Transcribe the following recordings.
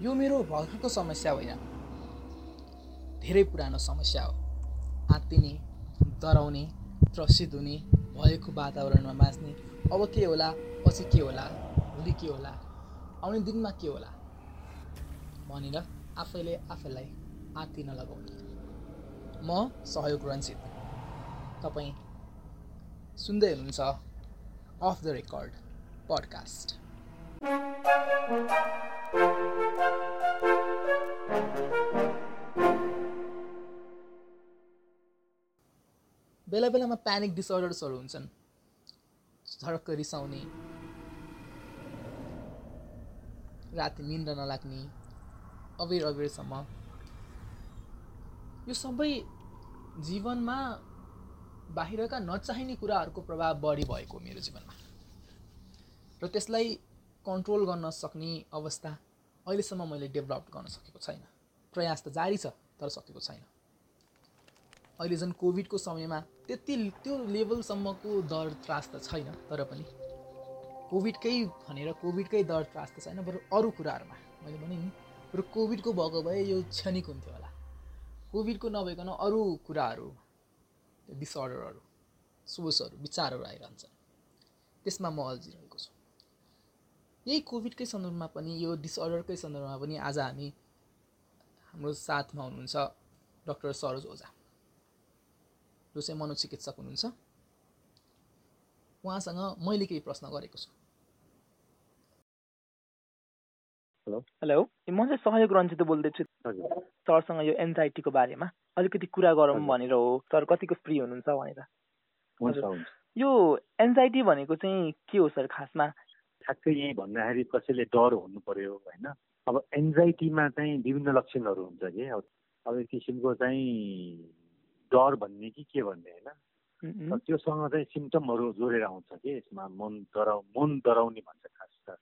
यो मेरो भर्खरको समस्या होइन। धेरै पुरानो समस्या हो। आत्तिने डराउने त्रसित हुने भएको वातावरणमा बाँच्ने अब के होला? पछि के होला? भोलि के होला? आउने दिनमा के होला? भनेर आफैले आफैलाई आत्तिन लगाउने म सहयोग रन्जित तपाईँ सुन्दै हुनुहुन्छ अफ द रेकर्ड पडकास्ट बेला बेलामा प्यानिक डिसअर्डर्सहरू हुन्छन्। झडक्क रिसाउने। राति निन्द्रा नलाग्ने। अबेर अबेरसम्म यो सबै जीवनमा बाहिरका नचाहिने कुराहरूको प्रभाव बढी भएको मेरो जीवनमा। र त्यसलाई कन्ट्रोल गर्न सक्ने अवस्था अहिलेसम्म मैले डेभलप गर्न सकेको छैन। प्रयास त जारी छ तर सकेको छैन। अहिले झन् कोभिडको समयमा त्यति त्यो लेभलसम्मको दर त्रास त छैन तर पनि कोभिडकै भनेर कोभिडकै दर त्रास त छैन बरु अरू कुराहरूमा। मैले भने नि बरु कोभिडको भएको भए यो क्षणिक हुन्थ्यो होला। कोभिडको नभइकन अरू कुराहरू डिसअर्डरहरू सोचहरू विचारहरू आइरहन्छन्। त्यसमा म अल्झिरहेको छु। यही कोभिडकै सन्दर्भमा पनि यो डिसअर्डरकै सन्दर्भमा पनि आज हामी हाम्रो साथमा हुनुहुन्छ डक्टर सरोज ओझा जो चाहिँ मनोचिकित्सक हुनुहुन्छ। उहाँसँग मैले केही प्रश्न गरेको छु। हेलो। हेलो। म चाहिँ सहयोग रन्जित बोल्दैछु सरसँग यो एन्जाइटीको बारेमा। अलिकति कुरा गरौँ भनेर हो। सर कतिको फ्री हुनुहुन्छ भनेर। हजुर। यो एन्जाइटी भनेको चाहिँ के हो सर खासमा? ठ्याक्कै यही भन्दाखेरि कसैले डर हुनु पर्यो होइन? अब एन्जाइटीमा चाहिँ विभिन्न लक्षणहरू हुन्छ कि? अब अब एक किसिमको चाहिँ डर भन्ने कि के भन्ने होइन? त्योसँग चाहिँ सिम्टमहरू जोडेर आउँछ कि? यसमा मन डराउ मन डराउने भन्छ खास त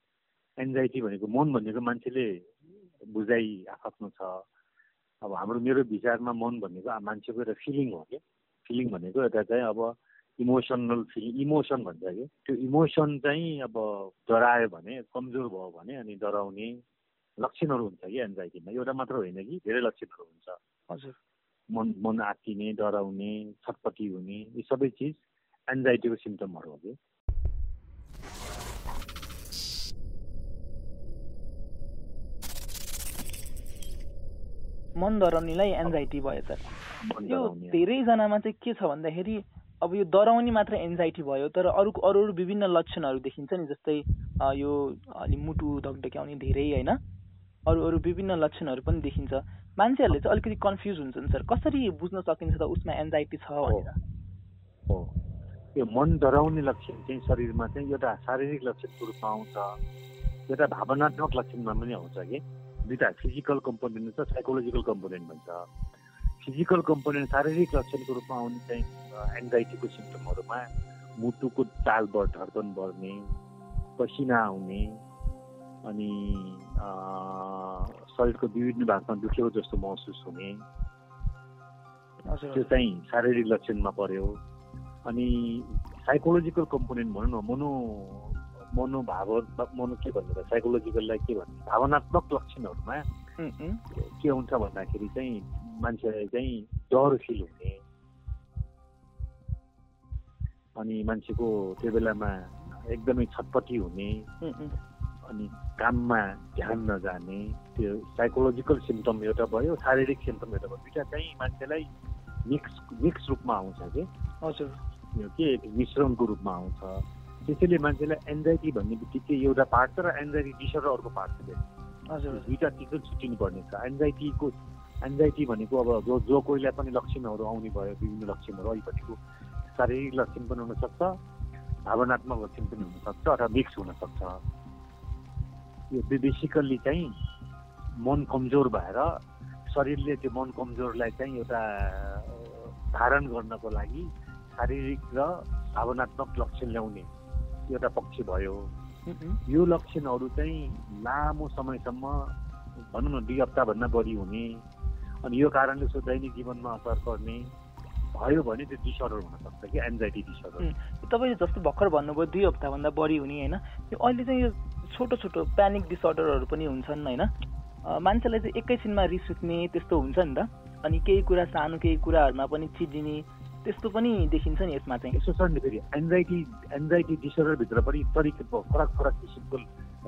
एन्जाइटी भनेको मन भनेको मान्छेले बुझाइ आफ्नो छ। अब हाम्रो मेरो विचारमा मन भनेको मान्छेको एउटा फिलिङ हो कि? फिलिङ भनेको एउटा चाहिँ अब इमोसनल फिलिङ इमोसन भन्छ कि? त्यो इमोसन चाहिँ अब डरायो भने कमजोर भयो भने अनि डराउने लक्षणहरू हुन्छ कि एन्जाइटीमा एउटा मात्र होइन कि धेरै लक्षणहरू हुन्छ। हजुर। मन मन आत्तिने डराउने छटपटी हुने यी सबै चिज एन्जाइटीको सिम्टमहरू हो कि? मन डराउनेलाई एन्जाइटी भयो त। यो धेरैजनामा चाहिँ के छ भन्दाखेरि अब यो डराउने मात्र एन्जाइटी भयो तर अरू अरू अरू विभिन्न लक्षणहरू देखिन्छ नि जस्तै यो अलि मुटु धकधक्याउने धेरै होइन? अरू अरू विभिन्न लक्षणहरू पनि देखिन्छ। मान्छेहरूले चाहिँ अलिकति कन्फ्युज हुन्छन् सर। कसरी बुझ्न सकिन्छ त उसमा एन्जाइटी छ भनेर? हो। यो मन डराउने लक्षण चाहिँ शरीरमा चाहिँ एउटा शारीरिक लक्षणको रूपमा आउँछ। एउटा भावनात्मक लक्षणमा पनि आउँछ कि? दुइटा फिजिकल कम्पोनेन्ट छ साइकोलोजिकल कम्पोनेन्ट भन्छ। फिजिकल कम्पोनेन्ट शारीरिक लक्षणको रूपमा आउने चाहिँ एन्जाइटीको सिम्टमहरूमा मुटुको ताल बढ धड्कन बढ्ने पसिना आउने अनि शरीरको विभिन्न भागमा दुख्यो जस्तो महसुस हुने। त्यो चाहिँ शारीरिक लक्षणमा पर्यो। अनि साइकोलोजिकल कम्पोनेन्ट भनौँ न मनो मनोभाव मनो के भन्नु त साइकोलोजिकललाई के भन्नु भावनात्मक लक्षणहरूमा के हुन्छ भन्दाखेरि चाहिँ मान्छेलाई चाहिँ डर फिल हुने। अनि मान्छेको त्यो बेलामा एकदमै छटपटी हुने। अनि काममा ध्यान नजाने। त्यो साइकोलोजिकल सिम्टम एउटा भयो शारीरिक सिम्टम एउटा भयो। दुइटा चाहिँ मान्छेलाई मिक्स मिक्स रूपमा आउँछ कि? हजुर। यो के? मिश्रणको रूपमा आउँछ। त्यसैले मान्छेलाई एन्जाइटी भन्ने बित्तिकै एउटा पार्ट छ र एन्जाइटी डिसअर्डर अर्को पार्ट छ हजुर दुइटा चिज छुट्टिनु पर्ने छ एन्जाइटीको एन्जाइटी भनेको अब जो जो कोहीलाई पनि लक्षणहरू आउने भयो विभिन्न लक्षणहरू अलिकतिको शारीरिक लक्षण पनि हुनसक्छ भावनात्मक लक्षण पनि हुनसक्छ अथवा मिक्स हुनसक्छ। यो बेसिकल्ली चाहिँ मन कमजोर भएर शरीरले त्यो मन कमजोरलाई चाहिँ एउटा धारण गर्नको लागि शारीरिक र भावनात्मक लक्षण ल्याउने एउटा पक्ष भयो। यो लक्षणहरू चाहिँ लामो समयसम्म भनौँ न दुई हप्ताभन्दा बढी हुने अनि यो कारणले सो दैनिक जीवनमा असर पर्ने भयो भने त्यो डिसअर्डर हुनसक्छ कि एन्जाइटी डिसअर्डर तपाईँले जस्तो भर्खर भन्नुभयो दुई हप्ताभन्दा बढी हुने होइन? यो अहिले चाहिँ यो छोटो छोटो प्यानिक डिसअर्डरहरू पनि हुन्छन् होइन? मान्छेलाई चाहिँ एकैछिनमा रिस उठ्ने त्यस्तो हुन्छ नि त। अनि केही कुरा सानो केही कुराहरूमा पनि चिडिने त्यस्तो पनि देखिन्छ नि यसमा चाहिँ। यसो छ नि फेरि। एन्जाइटी एन्जाइटी डिसअर्डरभित्र पनि तरिका फरक फरक किसिमको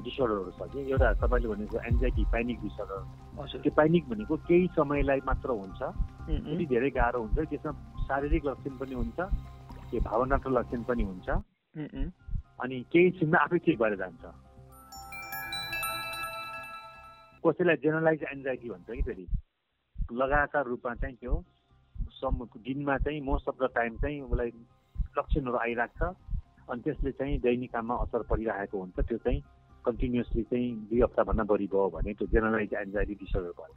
डिसअर्डरहरू छ कि। एउटा तपाईँले भनेको एन्जाइटी प्यानिक डिसअर्डर त्यो प्यानिक भनेको केही समयलाई मात्र हुन्छ। यदि धेरै गाह्रो हुन्छ त्यसमा शारीरिक लक्षण पनि हुन्छ त्यो भावनात्मक लक्षण पनि हुन्छ। अनि केही छिनमा आफै ठिक भएर जान्छ। कसैलाई जेनरलाइज एन्जाइटी भन्छ कि फेरि? लगातार रूपमा चाहिँ त्यो सम दिनमा चाहिँ मोस्ट अफ द टाइम चाहिँ उसलाई लक्षणहरू आइरहेको छ अनि त्यसले चाहिँ दैनिक काममा असर परिरहेको हुन्छ। त्यो चाहिँ कन्टिन्युसली चाहिँ दुई हप्ताभन्दा बढी भयो भने त्यो जेनरलाइज एन्जाइटी डिसअर्डर भयो.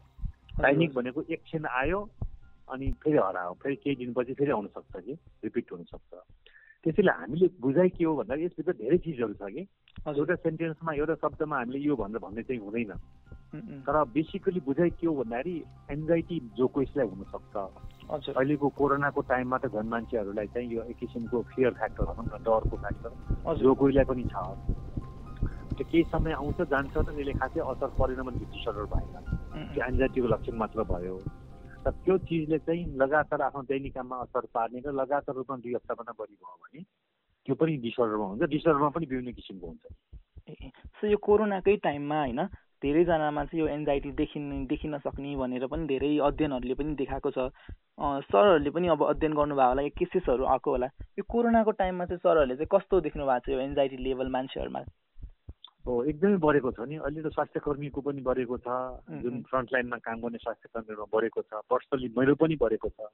दैनिक भनेको एकछिन आयो अनि फेरि हरायो। फेरि केही दिनपछि फेरि आउनसक्छ कि? रिपिट हुनसक्छ त्यसैले हामीले बुझाइ के हो भन्दा यसभित्र धेरै चिजहरू छ कि? एउटा सेन्टेन्समा एउटा शब्दमा हामीले यो भनेर भन्ने चाहिँ हुँदैन। तर बेसिकली बुझाइ के हो भन्दाखेरि एन्जाइटी जो कोइसलाई हुनसक्छ अहिलेको कोरोनाको टाइममा त झन् मान्छेहरूलाई चाहिँ यो एक किसिमको फियर फ्याक्टर भनौँ न डरको फ्याक्टर जो कोहीलाई पनि छ केही समय आउँछ जान्छ त त्यसले खासै असर परेन भने डिसअर्डर भएन। त्यो एन्जाइटीको लक्षण मात्र भयो। र त्यो चिजले चाहिँ लगातार आफ्नो दैनिक काममा असर पार्ने र लगातार रूपमा दुई हप्ताभन्दा बढी भयो भने त्यो पनि डिसअर्डरमा हुन्छ। डिसअर्डरमा पनि विभिन्न किसिमको हुन्छ। सो यो कोरोनाकै टाइममा होइन धेरैजनामा चाहिँ यो एन्जाइटी देखिन देखिन सक्ने भनेर पनि धेरै अध्ययनहरूले पनि देखाएको छ। सरहरूले पनि अब अध्ययन गर्नुभएको होला केसेसहरू आएको होला। यो कोरोनाको टाइममा चाहिँ सरहरूले चाहिँ कस्तो देख्नु भएको छ यो एन्जाइटी लेभल मान्छेहरूमा? हो एकदमै बढेको छ नि। अहिले त स्वास्थ्य कर्मीको पनि बढेको छ जुन फ्रन्ट लाइनमा काम गर्ने स्वास्थ्य कर्मीहरूमा बढेको छ पर्सनली मेरो पनि बढेको छ।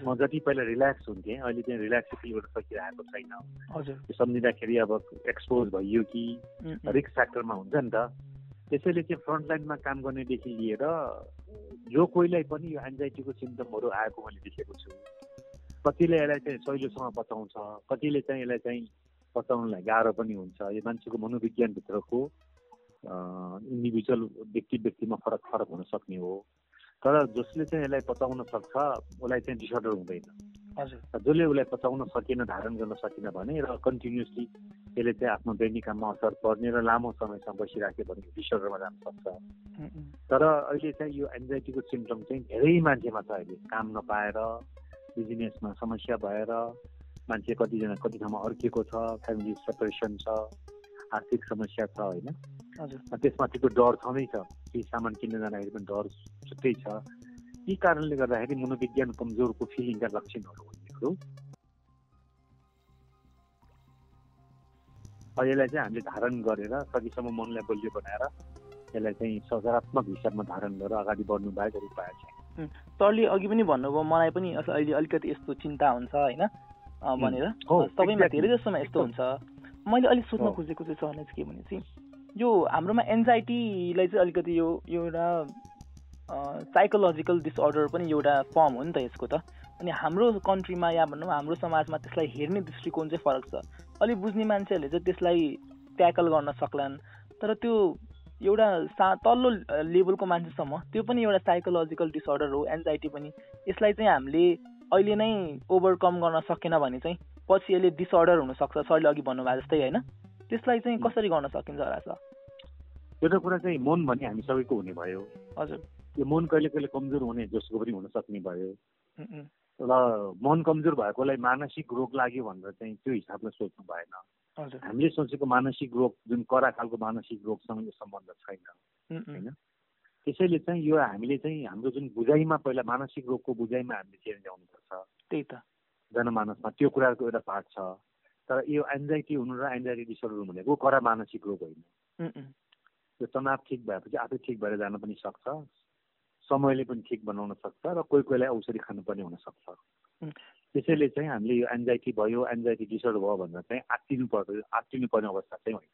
म जति पहिला रिल्याक्स हुन्थेँ अहिले चाहिँ रिल्याक्स फिल गर्न सकिरहेको छैन। सम्झिँदाखेरि अब एक्सपोज भइयो कि रिक्स फ्याक्टरमा हुन्छ नि त। त्यसैले चाहिँ फ्रन्ट लाइनमा काम गर्नेदेखि लिएर जो कोहीलाई पनि यो एन्जाइटीको सिम्टमहरू आएको मैले देखेको छु। कतिले यसलाई चाहिँ सहिलोसँग पचाउँछ कतिले चाहिँ यसलाई चाहिँ पचाउनलाई गाह्रो पनि हुन्छ। यो मान्छेको मनोविज्ञानभित्रको इन्डिभिजुअल व्यक्ति व्यक्तिमा फरक फरक हुन सक्ने हो। तर जसले चाहिँ यसलाई पचाउन सक्छ उसलाई चाहिँ डिसअर्डर हुँदैन। जसले उसलाई पचाउन सकेन धारण गर्न सकेन भने र कन्टिन्युसली त्यसले चाहिँ आफ्नो दैनिक काममा असर पर्ने र लामो समयसम्म बसिराख्यो भने डिसअर्डरमा जान सक्छ तर अहिले चाहिँ यो एन्जाइटीको सिम्टम चाहिँ धेरै मान्छेमा छ अहिले। काम नपाएर बिजनेसमा समस्या भएर मान्छे कतिजना कति ठाउँमा अर्किएको छ फ्यामिली सेपरेसन छ आर्थिक समस्या छ होइन? त्यसमाथिको डर छँदैछ केही सामान किन्न जाँदाखेरि पनि डर छुट्टै छ। यी कारणले गर्दाखेरि मनोविज्ञान कमजोरको फिलिङका लक्षणहरू हो यसलाई चाहिँ हामीले धारण गरेर सकेसम्म मनलाई बलियो बनाएर यसलाई चाहिँ सकारात्मक हिसाबमा धारण गरेर अगाडि बढ्नु बाहेक उपाय छ तैँले अघि पनि भन्नुभयो मलाई पनि अहिले अलिकति यस्तो चिन्ता हुन्छ होइन भनेर सबैमा धेरै जस्तोमा यस्तो हुन्छ मैले अलिक सोध्न खोजेको चाहिँ सरले चाहिँ के भने चाहिँ यो हाम्रोमा एन्जाइटीलाई चाहिँ अलिकति यो एउटा साइकोलोजिकल डिसअर्डर पनि एउटा फर्म हो नि त यसको त। अनि हाम्रो कन्ट्रीमा या भनौँ हाम्रो समाजमा त्यसलाई हेर्ने दृष्टिकोण चाहिँ फरक छ। अलिक बुझ्ने मान्छेहरूले चाहिँ त्यसलाई ट्याकल गर्न सक्लान्। तर त्यो एउटा सा तल्लो लेभलको मान्छेसम्म त्यो पनि एउटा साइकोलोजिकल डिसअर्डर हो एन्जाइटी पनि। यसलाई चाहिँ हामीले अहिले नै ओभरकम गर्न सकेन भने चाहिँ पछि यसले डिसअर्डर हुनसक्छ सरले अघि भन्नुभयो जस्तै होइन? त्यसलाई चाहिँ कसरी गर्न सकिन्छ होला सर? एउटा कुरा चाहिँ मन भन्ने हामी सबैको हुने भयो। हजुर। यो मन कहिले कहिले कमजोर हुने जसको पनि हुन सक्ने भयो। र मन कमजोर भएकोलाई मानसिक रोग लाग्यो भनेर चाहिँ त्यो हिसाबले सोच्नु भएन। हामीले सोचेको मानसिक रोग जुन करा खालको मानसिक रोगसँग यो सम्बन्ध छैन होइन? त्यसैले चाहिँ यो हामीले चाहिँ हाम्रो जुन बुझाइमा पहिला मानसिक रोगको बुझाइमा हामीले चेन्ज ल्याउनुपर्छ त्यही त। जनमानसमा त्यो कुराको एउटा पार्ट छ। तर यो एन्जाइटी हुनु र एन्जाइटी डिसअर्डर भनेको करा मानसिक रोग होइन। त्यो तनाव ठिक भएपछि आफै ठिक भएर जान पनि सक्छ। समयले पनि ठिक बनाउन सक्छ र कोही कोहीलाई औषधि खानुपर्ने हुनसक्छ त्यसैले चाहिँ हामीले यो एन्जाइटी भयो एन्जाइटी डिसअर्डर भयो भनेर चाहिँ आत्तिनु पर्यो आत्तिनु पर्ने अवस्था चाहिँ होइन।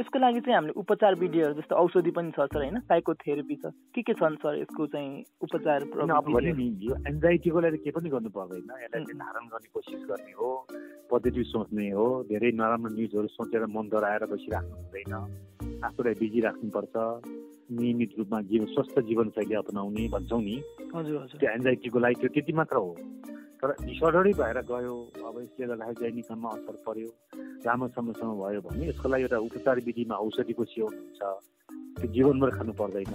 यसको लागि चाहिँ हामीले उपचार विधिहरू जस्तो औषधि पनि छ सर होइन? साइकोथेरेपी छ। के के छन् सर यसको चाहिँ उपचार यो एन्जाइटीको लागि के पनि गर्नु पर्दैन। यसलाई चाहिँ धारण गर्ने कोसिस गर्ने हो पोजिटिभ सोच्ने हो धेरै नराम्रो न्युजहरू सोचेर मन डराएर बसिराख्नु हुँदैन। आफूलाई बिजी राख्नुपर्छ। नियमित रूपमा जीवन स्वस्थ जीवनशैली अपनाउने भन्छौँ नि। त्यो एन्जाइटीको लागि त्यो त्यति मात्र हो। तर डिसअर्डरै भएर गयो अब यसले गर्दाखेरि दैनिकमा असर पर्यो लामो समयसम्म भयो भने यसको लागि एउटा उपचार विधिमा औषधिको सेवन हुन्छ। त्यो जीवनभर खानु पर्दैन।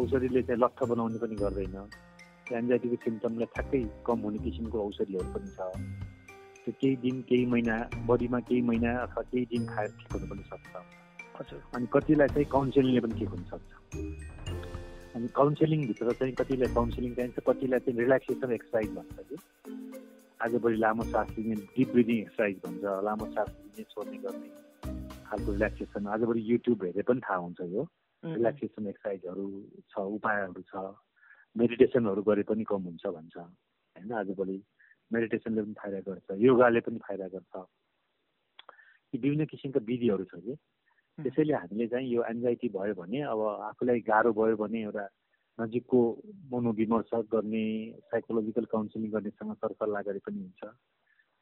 औषधिले चाहिँ लट्ठ बनाउने पनि गर्दैन। एन्जाइटीको सिम्टमलाई ठ्याक्कै कम हुने किसिमको औषधिहरू पनि छ। त्यो केही दिन केही महिना बडीमा केही महिना अथवा केही दिन खाएर ठिक हुनु पनि सक्छ। अनि कतिलाई चाहिँ काउन्सिलिङले पनि ठिक हुनसक्छ अनि काउन्सिलिङभित्र चाहिँ कतिलाई काउन्सिलिङ चाहिन्छ कतिलाई चाहिँ रिल्याक्सेसन एक्सर्साइज भन्छ कि? आजभोलि लामो सास लिने डिप ब्रिदिङ एक्सर्साइज भन्छ लामो सास लिने छोड्ने गर्ने खालको रिल्याक्सेसन आजभोलि युट्युब हेरे पनि थाहा हुन्छ यो। रिल्याक्सेसन एक्सर्साइजहरू छ उपायहरू छ। मेडिटेसनहरू गरे पनि कम हुन्छ भन्छ। होइन आजभोलि मेडिटेसनले पनि फाइदा गर्छ योगाले पनि फाइदा गर्छ। यी विभिन्न किसिमका विधिहरू छ कि? त्यसैले हामीले चाहिँ यो एन्जाइटी भयो भने अब आफूलाई गाह्रो भयो भने एउटा नजिकको मनोविमर्श गर्ने साइकोलोजिकल काउन्सिलिङ गर्नेसँग सरसल्लाह गरे पनि हुन्छ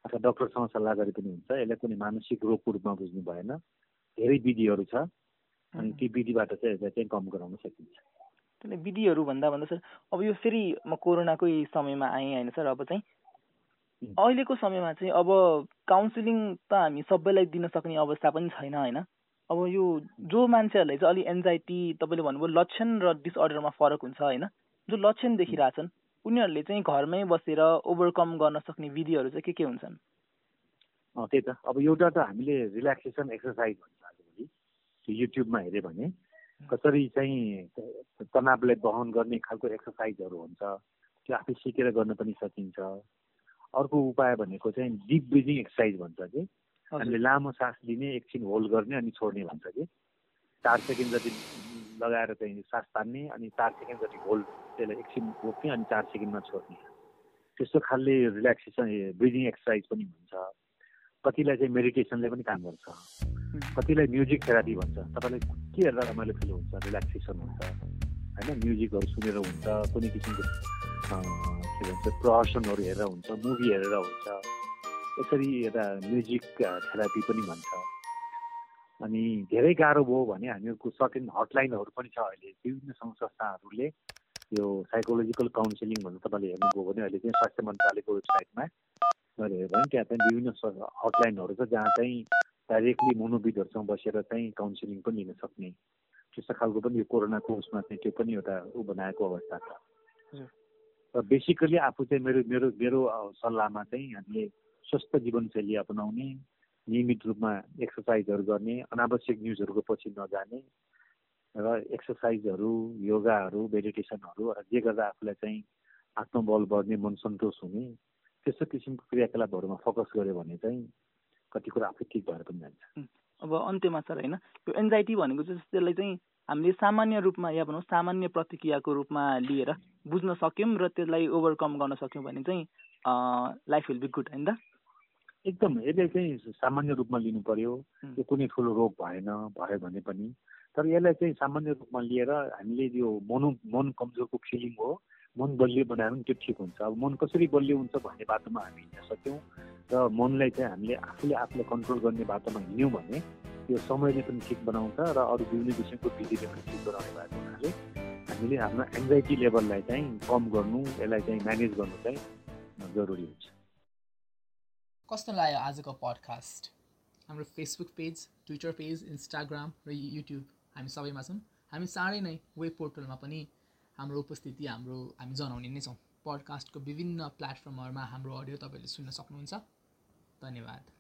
अथवा डक्टरसँग सल्लाह गरे पनि हुन्छ। यसलाई कुनै मानसिक रोगको रूपमा बुझ्नु भएन। धेरै विधिहरू छ अनि ती विधिबाट चाहिँ यसलाई चाहिँ कम गराउन सकिन्छ। विधिहरू भन्दा भन्दा सर अब यो फेरि म कोरोनाकै समयमा आएँ होइन सर अब चाहिँ अहिलेको समयमा चाहिँ अब काउन्सिलिङ त हामी सबैलाई दिन सक्ने अवस्था पनि छैन होइन? अब यो जो मान्छेहरूलाई चाहिँ अलिक एन्जाइटी तपाईँले भन्नुभयो लक्षण र डिसअर्डरमा फरक हुन्छ होइन? जो लक्षण देखिरहेछन् उनीहरूले चाहिँ घरमै बसेर ओभरकम गर्न सक्ने विधिहरू चाहिँ के के हुन्छन्? त्यही त। अब एउटा त हामीले रिल्याक्सेसन एक्सर्साइज भन्छ आजभोलि। त्यो युट्युबमा हेऱ्यो भने कसरी चाहिँ तनावलाई बहन गर्ने खालको एक्सर्साइजहरू हुन्छ त्यो आफै सिकेर गर्न पनि सकिन्छ। अर्को उपाय भनेको चाहिँ डिप ब्रिदिङ एक्सर्साइज भन्छ कि? हामीले लामो सास लिने एकछिन होल्ड गर्ने अनि छोड्ने भन्छ कि। चार सेकेन्ड जति लगाएर चाहिँ सास तान्ने अनि चार सेकेन्ड जति होल्ड त्यसलाई एकछिन रोक्ने अनि चार सेकेन्डमा छोड्ने। त्यस्तो खालले रिल्याक्सेसन ब्रिदिङ एक्सर्साइज पनि हुन्छ। कतिलाई चाहिँ मेडिटेसनले पनि काम गर्छ। कतिलाई म्युजिक थेरापी भन्छ। तपाईँलाई के हेर्दा रमाइलो फिल हुन्छ रिल्याक्सेसन हुन्छ। होइन म्युजिकहरू सुनेर हुन्छ कुनै किसिमको के भन्छ प्रहसनहरू हेरेर हुन्छ मुभी हेरेर हुन्छ। यसरी एउटा म्युजिक थेरापी पनि भन्छ। अनि धेरै गाह्रो भयो भने हामीहरूको सर्टेन हटलाइनहरू पनि छ अहिले। विभिन्न सङ्घ संस्थाहरूले यो साइकोलोजिकल काउन्सिलिङ भनेर तपाईँले हेर्नुभयो भने अहिले चाहिँ स्वास्थ्य मन्त्रालयको वेबसाइटमा गएर हेऱ्यो भने त्यहाँ चाहिँ विभिन्न हटलाइनहरू छ जहाँ चाहिँ डाइरेक्टली मोनोबिडहरूसँग बसेर चाहिँ काउन्सिलिङ पनि लिन सक्ने। त्यस्तो खालको पनि यो कोरोनाको उसमा चाहिँ त्यो पनि एउटा ऊ बनाएको अवस्था छ। र बेसिकली आफू चाहिँ मेरो मेरो मेरो सल्लाहमा चाहिँ हामीले स्वस्थ जीवनशैली अपनाउने नियमित रूपमा एक्सर्साइजहरू गर्ने अनावश्यक न्युजहरूको पछि नजाने र एक्सर्साइजहरू योगाहरू मेडिटेसनहरू जे गर्दा आफूलाई चाहिँ आत्मबल बढ्ने मन सन्तोष हुने त्यस्तो किसिमको क्रियाकलापहरूमा फोकस गऱ्यो भने चाहिँ कति कुरा आफै ठिक भएर पनि जान्छ। अब अन्त्यमा सर होइन? यो एन्जाइटी भनेको चाहिँ त्यसलाई चाहिँ हामीले सामान्य रूपमा या भनौँ सामान्य प्रतिक्रियाको रूपमा लिएर बुझ्न सक्यौँ र त्यसलाई ओभरकम गर्न सक्यौँ भने चाहिँ लाइफ विल बी गुड होइन? एकदम यसले चाहिँ सामान्य रूपमा लिनु पर्यो। यो कुनै ठुलो रोग भएन भयो भने पनि। तर यसलाई चाहिँ सामान्य रूपमा लिएर हामीले यो मनो मन कमजोरको फिलिङ हो मन बलियो बनायो भने त्यो ठिक हुन्छ। अब मन कसरी बलियो हुन्छ भन्ने बाटोमा हामी हिँड्न सक्यौँ र मनलाई चाहिँ हामीले आफूले आफूलाई कन्ट्रोल गर्ने बाटोमा हिँड्यौँ भने यो समयले पनि ठिक बनाउँछ र अरू विभिन्न किसिमको विधिले पनि ठिक बनाउने भएको हुनाले हामीले हाम्रो एङ्जाइटी लेभललाई चाहिँ कम गर्नु यसलाई चाहिँ म्यानेज गर्नु चाहिँ जरुरी हुन्छ। कस्तो लाग्यो आजको पडकास्ट हाम्रो Facebook page Twitter page Instagram र युट्युब हामी सबैमा छौँ। हामी चाँडै नै वेब पोर्टलमा पनि हाम्रो उपस्थिति हाम्रो हामी जनाउने नै छौँ। पडकास्टको विभिन्न प्लेटफर्महरूमा हाम्रो अडियो तपाईँले सुन्न सक्नुहुन्छ। धन्यवाद।